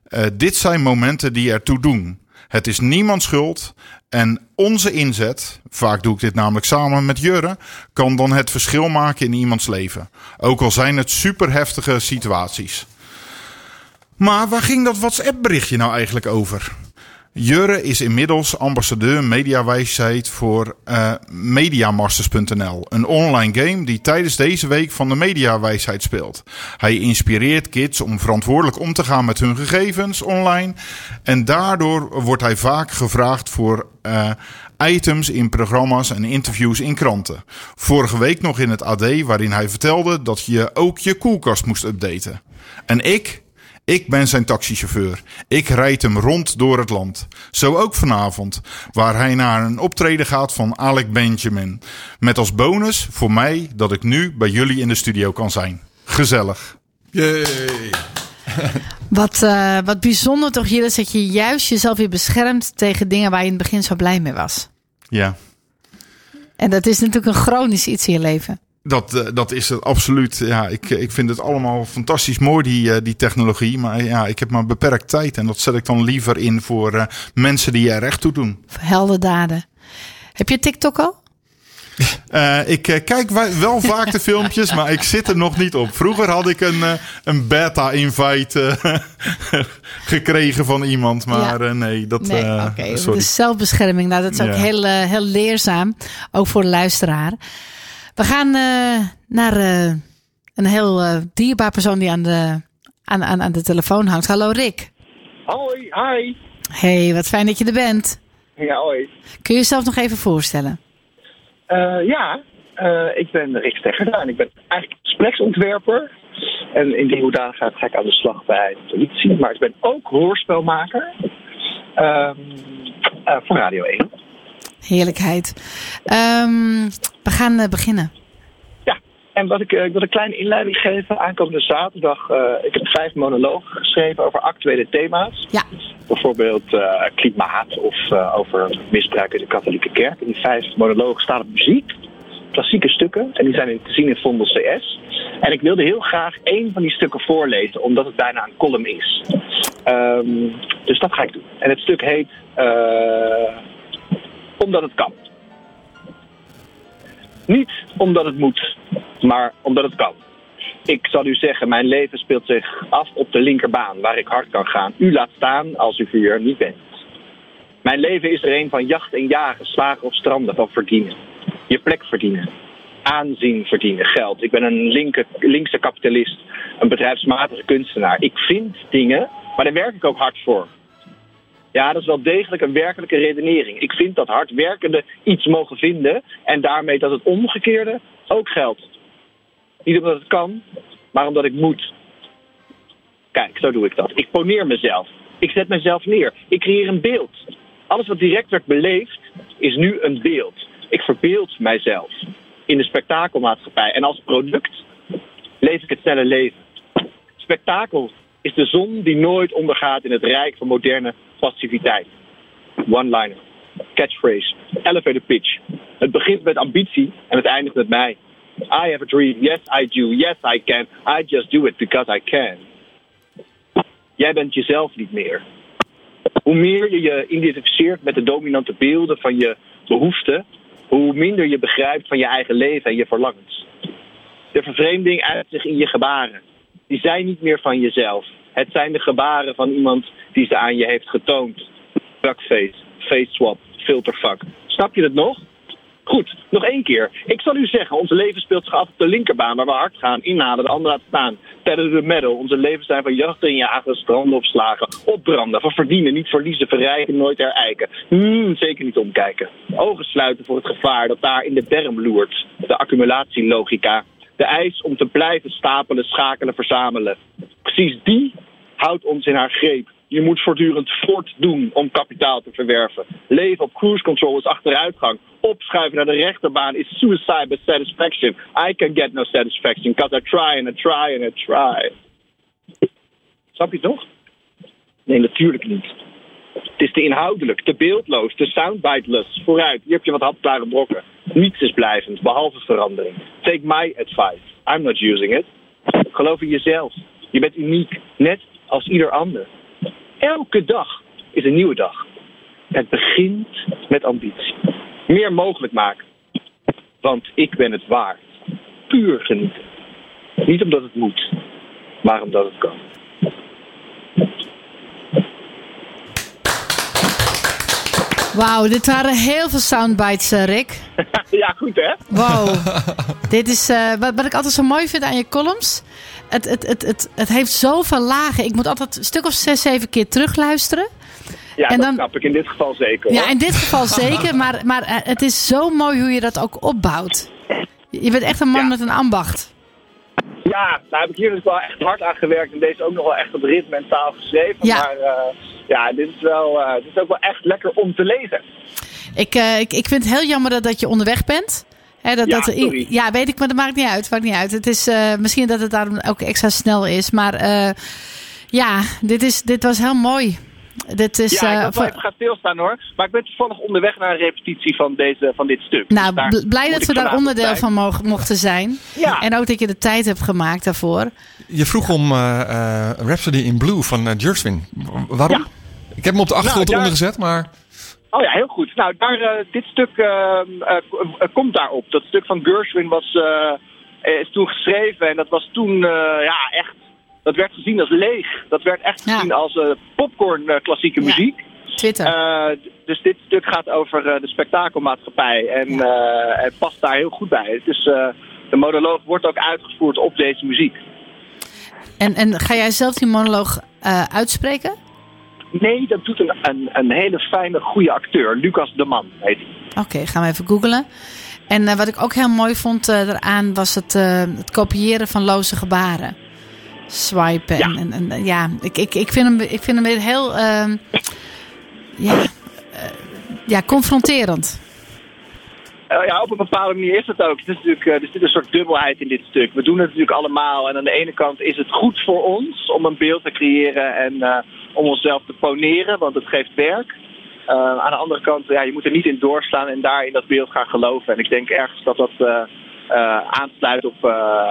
Uh, dit zijn momenten die ertoe doen. Het is niemands schuld en onze inzet, vaak doe ik dit namelijk samen met Jurre, kan dan het verschil maken in iemands leven. Ook al zijn het super heftige situaties. Maar waar ging dat WhatsApp-berichtje nou eigenlijk over? Jurre is inmiddels ambassadeur mediawijsheid voor uh, Mediamasters.nl. Een online game die tijdens deze week van de mediawijsheid speelt. Hij inspireert kids om verantwoordelijk om te gaan met hun gegevens online. En daardoor wordt hij vaak gevraagd voor uh, items in programma's en interviews in kranten. Vorige week nog in het AD waarin hij vertelde dat je ook je koelkast moest updaten. En ik, ik ben zijn taxichauffeur. Ik rijd hem rond door het land. Zo ook vanavond, waar hij naar een optreden gaat van Alec Benjamin. Met als bonus voor mij dat ik nu bij jullie in de studio kan zijn. Gezellig. Yay. Wat, uh, wat bijzonder toch hier is dat je juist jezelf weer beschermt tegen dingen waar je in het begin zo blij mee was. Ja. En dat is natuurlijk een chronisch iets in je leven. Dat, uh, dat is het absoluut. Ja, ik, ik vind het allemaal fantastisch mooi, die, uh, die technologie. Maar ja, ik heb maar beperkt tijd. En dat zet ik dan liever in voor uh, mensen die er recht toe doen. Heldendaden. Heb je TikTok al? Uh, ik uh, kijk wel vaak de filmpjes, maar ik zit er nog niet op. Vroeger had ik een, uh, een beta-invite gekregen van iemand, maar ja. nee, dat... Nee. Okay. De zelfbescherming, nou, dat is ook ja. heel, heel leerzaam, ook voor de luisteraar. We gaan naar een heel dierbaar persoon die aan de, aan, aan, aan de telefoon hangt. Hallo Rick. Hoi, hi. Hey, wat fijn dat je er bent. Ja, hoi. Kun je jezelf nog even voorstellen? Ja, ik ben Rick Steggerda en ik ben eigenlijk gespreksontwerper. En in die hoedanigheid ga ik aan de slag bij de politie. Maar ik ben ook hoorspelmaker uh, voor Radio 1. Heerlijkheid. Um, we gaan beginnen. Ja, en wat ik, ik wil een kleine inleiding geven. Aankomende zaterdag, ik heb vijf monologen geschreven over actuele thema's. Ja. Bijvoorbeeld klimaat of over misbruik in de katholieke kerk. In die vijf monologen staat op muziek. klassieke stukken. En die zijn te zien in Vondel CS. En ik wilde heel graag één van die stukken voorlezen, omdat het bijna een column is. Ehm, dus dat ga ik doen. En het stuk heet eh, Omdat het kan. Niet omdat het moet, maar omdat het kan. Ik zal u zeggen, mijn leven speelt zich af op de linkerbaan, waar ik hard kan gaan. U laat staan als u hier niet bent. Mijn leven is er een van jacht en jagen, slagen op stranden, van verdienen. Je plek verdienen. Aanzien verdienen, geld. Ik ben een linker, linkse kapitalist, een bedrijfsmatige kunstenaar. Ik vind dingen, maar daar werk ik ook hard voor. Ja, dat is wel degelijk een werkelijke redenering. Ik vind dat hardwerkende iets mogen vinden en daarmee dat het omgekeerde ook geldt. Niet omdat het kan, maar omdat ik moet. Kijk, zo doe ik dat. Ik poneer mezelf. Ik zet mezelf neer. Ik creëer een beeld. Alles wat direct werd beleefd, is nu een beeld. Ik verbeeld mijzelf in de spektakelmaatschappij. En als product leef ik het snelle leven. Spektakel is de zon die nooit ondergaat in het rijk van moderne passiviteit. One-liner, catchphrase, elevator pitch. Het begint met ambitie en het eindigt met mij. I have a dream. Yes, I do. Yes, I can. I just do it because I can. Jij bent jezelf niet meer. Hoe meer je je identificeert met de dominante beelden van je behoeften, hoe minder je begrijpt van je eigen leven en je verlangens. De vervreemding uit zich in je gebaren. Die zijn niet meer van jezelf. Het zijn de gebaren van iemand die ze aan je heeft getoond. Duckface, face swap, filterfuck. Snap je het nog? Goed, nog één keer. Ik zal u zeggen, ons leven speelt zich af op de linkerbaan waar we hard gaan, inhalen, de ander laten staan. Pedal the metal. Onze levens zijn van jachten en jagen, stranden opslagen, opbranden, van verdienen, niet verliezen, verrijken, nooit herijken. Hmm, zeker niet omkijken. Ogen sluiten voor het gevaar dat daar in de berm loert. De accumulatielogica. De eis om te blijven stapelen, schakelen, verzamelen. Precies die houdt ons in haar greep. Je moet voortdurend voortdoen om kapitaal te verwerven. Leven op cruise control is achteruitgang. Opschuiven naar de rechterbaan is suicide by satisfaction. I can get no satisfaction because I try and I try and I try. Snap je nog? Nee, natuurlijk niet. Het is te inhoudelijk, te beeldloos, te soundbiteless. Vooruit, hier heb je wat hapklare brokken. Niets is blijvend, behalve verandering. Take my advice. I'm not using it. Geloof in jezelf. Je bent uniek, net als ieder ander. Elke dag is een nieuwe dag. Het begint met ambitie. Meer mogelijk maken. Want ik ben het waard. Puur genieten. Niet omdat het moet, maar omdat het kan. Wauw, dit waren heel veel soundbites, eh, Rick. ja, goed hè? Wow. dit is eh, wat, wat ik altijd zo mooi vind aan je columns. Het, het, het, het, het heeft zoveel lagen. Ik moet altijd een stuk of zes, zeven keer terugluisteren. Ja, En dat dan- snap ik in dit geval zeker. Ja, in dit geval zeker. Maar, maar eh, het is zo mooi hoe je dat ook opbouwt. Je bent echt een man met een ambacht. Ja, daar heb ik hier dus wel echt hard aan gewerkt. En deze ook nog wel echt op ritme en taal geschreven. Ja. Maar ja, dit is, wel, eh, dit is ook wel echt lekker om te lezen. Ik, eh, ik, ik vind het heel jammer dat, dat je onderweg bent. Hè, dat, Ja, dat, sorry. ja, weet ik, maar dat maakt niet uit. Maakt niet uit. Het is eh, misschien dat het daarom ook extra snel is. Maar eh, ja, dit, is, dit was heel mooi. Dit is, ja, ik eh, wel even gaan stilstaan hoor. Maar ik ben toevallig onderweg naar een repetitie van, deze, van dit stuk. nou, Dus bl- blij dat we daar onderdeel zijn. van mogen, mochten zijn. Ja. En ook dat je de tijd hebt gemaakt daarvoor. Je vroeg om eh, eh, Rhapsody in Blue van uh, Jurswin. Waarom? Ik heb hem op de achtergrond Nou, daar- ondergezet, maar... Oh ja, heel goed. Nou, daar, eh, dit stuk eh, eh, komt daarop. Dat stuk van Gershwin was, eh, is toen geschreven en dat was toen eh, ja, echt... Dat werd gezien als leeg. Dat werd echt gezien als eh, popcorn klassieke muziek. Twitter. Eh, dus dit stuk gaat over eh, de spektakelmaatschappij en eh, het past daar heel goed bij. Het is, eh, de monoloog wordt ook uitgevoerd op deze muziek. En, en ga jij zelf die monoloog eh, uitspreken? Nee, dat doet een, een, een hele fijne, goede acteur. Lucas de Man heet hij. Oké, gaan we even googlen. En eh, wat ik ook heel mooi vond eh, eraan was het, eh, het kopiëren van loze gebaren. Swipen. En, en, en, ja, ik, ik, ik, vind hem, ik vind hem weer heel ehm, ja, ja, confronterend. Eh, ja, op een bepaalde manier is het ook. Het is natuurlijk, eh, er zit een soort dubbelheid in dit stuk. We doen het natuurlijk allemaal. En aan de ene kant is het goed voor ons om een beeld te creëren en eh, om onszelf te poneren, want het geeft werk. Aan de andere kant, ja, je moet er niet in doorslaan en daar in dat beeld gaan geloven. En ik denk ergens dat dat aansluit op,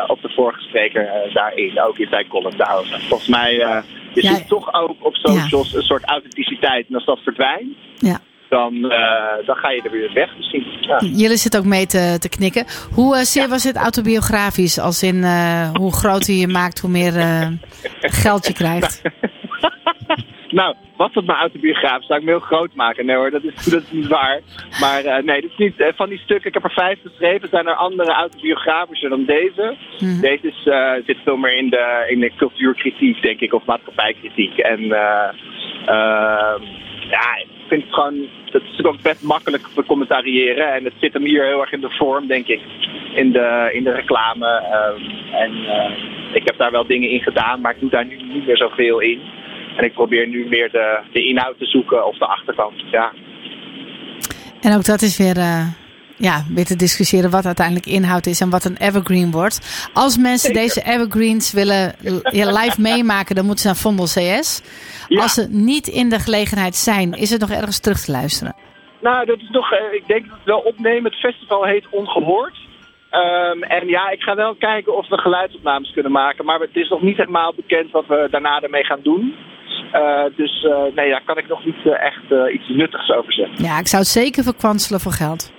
op de vorige spreker daarin, ook in zijn column trouwens. Volgens mij, je Ja. toch ook op socials een soort authenticiteit. En als dat verdwijnt, Ja. Dan, eh, dan ga je er weer weg misschien. Ja. Jullie zitten ook mee te, te knikken. Hoe eh, zeer was dit autobiografisch? Als in eh, hoe groter je je maakt, hoe meer geld je krijgt. Nou, was dat mijn autobiograaf? Zou ik me heel groot maken? Nee hoor, dat is, dat is niet waar. Maar nee, dat is niet, van die stukken, ik heb er vijf geschreven, zijn er andere autobiografischer dan deze. Mhm. Deze is, zit veel meer in de, in de cultuurkritiek, denk ik, of maatschappijkritiek. En eh, ehm, ja, ik vind het gewoon, dat is ook best makkelijk te commentariëren. En het zit hem hier heel erg in de vorm, denk ik, in de, in de reclame. ehm, en eh, ik heb daar wel dingen in gedaan, maar ik doe daar nu niet meer zoveel in. En ik probeer nu meer de, de inhoud te zoeken of de achterkant. Ja. En ook dat is weer, eh, ja, weer te discussiëren wat uiteindelijk inhoud is en wat een evergreen wordt. Als mensen deze evergreens willen live meemaken, dan moeten ze naar Vondel CS. Als ze niet in de gelegenheid zijn, is het nog ergens terug te luisteren. Nou, dat is nog, eh, ik denk dat we het wel opnemen. Het festival heet Ongehoord. Ehm, en ja, ik ga wel kijken of we geluidsopnames kunnen maken. Maar het is nog niet helemaal bekend wat we daarna ermee gaan doen. Eh, dus eh, nee, daar kan ik nog niet echt iets nuttigs over zeggen. Ja, ik zou het zeker verkwanselen voor geld.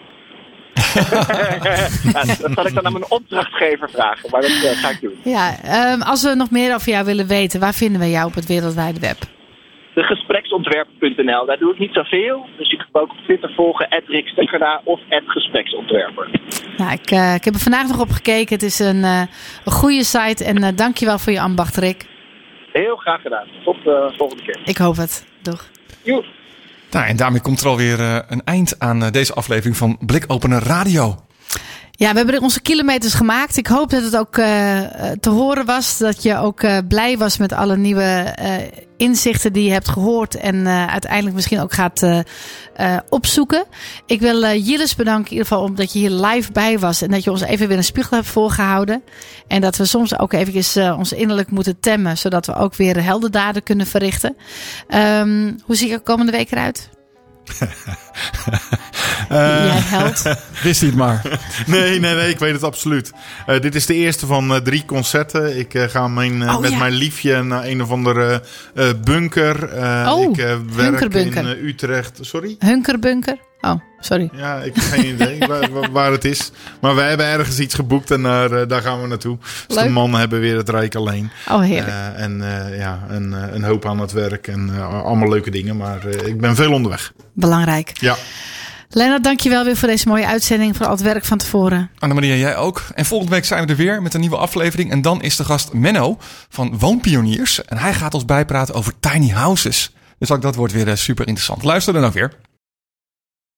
Ja, dat zal ik dan aan mijn opdrachtgever vragen. Maar dat eh, ga ik doen. Ja, ehm, als we nog meer over jou willen weten, waar vinden we jou op het wereldwijde web? De gespreksontwerper.nl, daar doe ik niet zoveel. Dus je kunt ook op Twitter volgen, Rick Steggerda of gespreksontwerper. Nou, ik, eh, ik heb er vandaag nog op gekeken. Het is een, eh, een goede site en eh dankjewel voor je ambacht, Rick. Heel graag gedaan. Tot de volgende keer. Ik hoop het. Doeg. Joe. Nou, en daarmee komt er alweer eh, een eind aan eh, deze aflevering van Blikopener Radio. Ja, we hebben onze kilometers gemaakt. Ik hoop dat het ook eh, te horen was. Dat je ook eh, blij was met alle nieuwe eh, inzichten die je hebt gehoord. En uiteindelijk misschien ook gaat opzoeken. Ik wil Jillis bedanken in ieder geval omdat je hier live bij was. En dat je ons even weer een spiegel hebt voorgehouden. En dat we soms ook even ons innerlijk moeten temmen. Zodat we ook weer heldendaden kunnen verrichten. Ehm, hoe zie je er komende week eruit? Jij held. Wist hij het maar. nee, nee, nee, ik weet het absoluut. Eh, dit is de eerste van eh, drie concerten. Ik eh, ga mijn, eh, Oh, met ja. mijn liefje naar een of andere eh, bunker. Eh, Oh, ik eh, werk in eh, Utrecht. Sorry? Hunkerbunker? Oh, sorry. Ja, ik heb geen idee waar, waar- het is. Maar wij hebben ergens iets geboekt en daar, eh, daar gaan we naartoe. Dus Leuk. de mannen hebben weer het rijk alleen. Oh, heerlijk. Eh, en eh, ja, een, een hoop aan het werk en allemaal leuke dingen. Maar eh, ik ben veel onderweg. Belangrijk. Ja. Lennart, dankjewel weer voor deze mooie uitzending. Voor al het werk van tevoren. Annemarie en jij ook. En volgende week zijn we er weer met een nieuwe aflevering. En dan is de gast Menno van Woonpioniers. En hij gaat ons bijpraten over tiny houses. Dus ook dat wordt weer super interessant. Luister dan ook weer.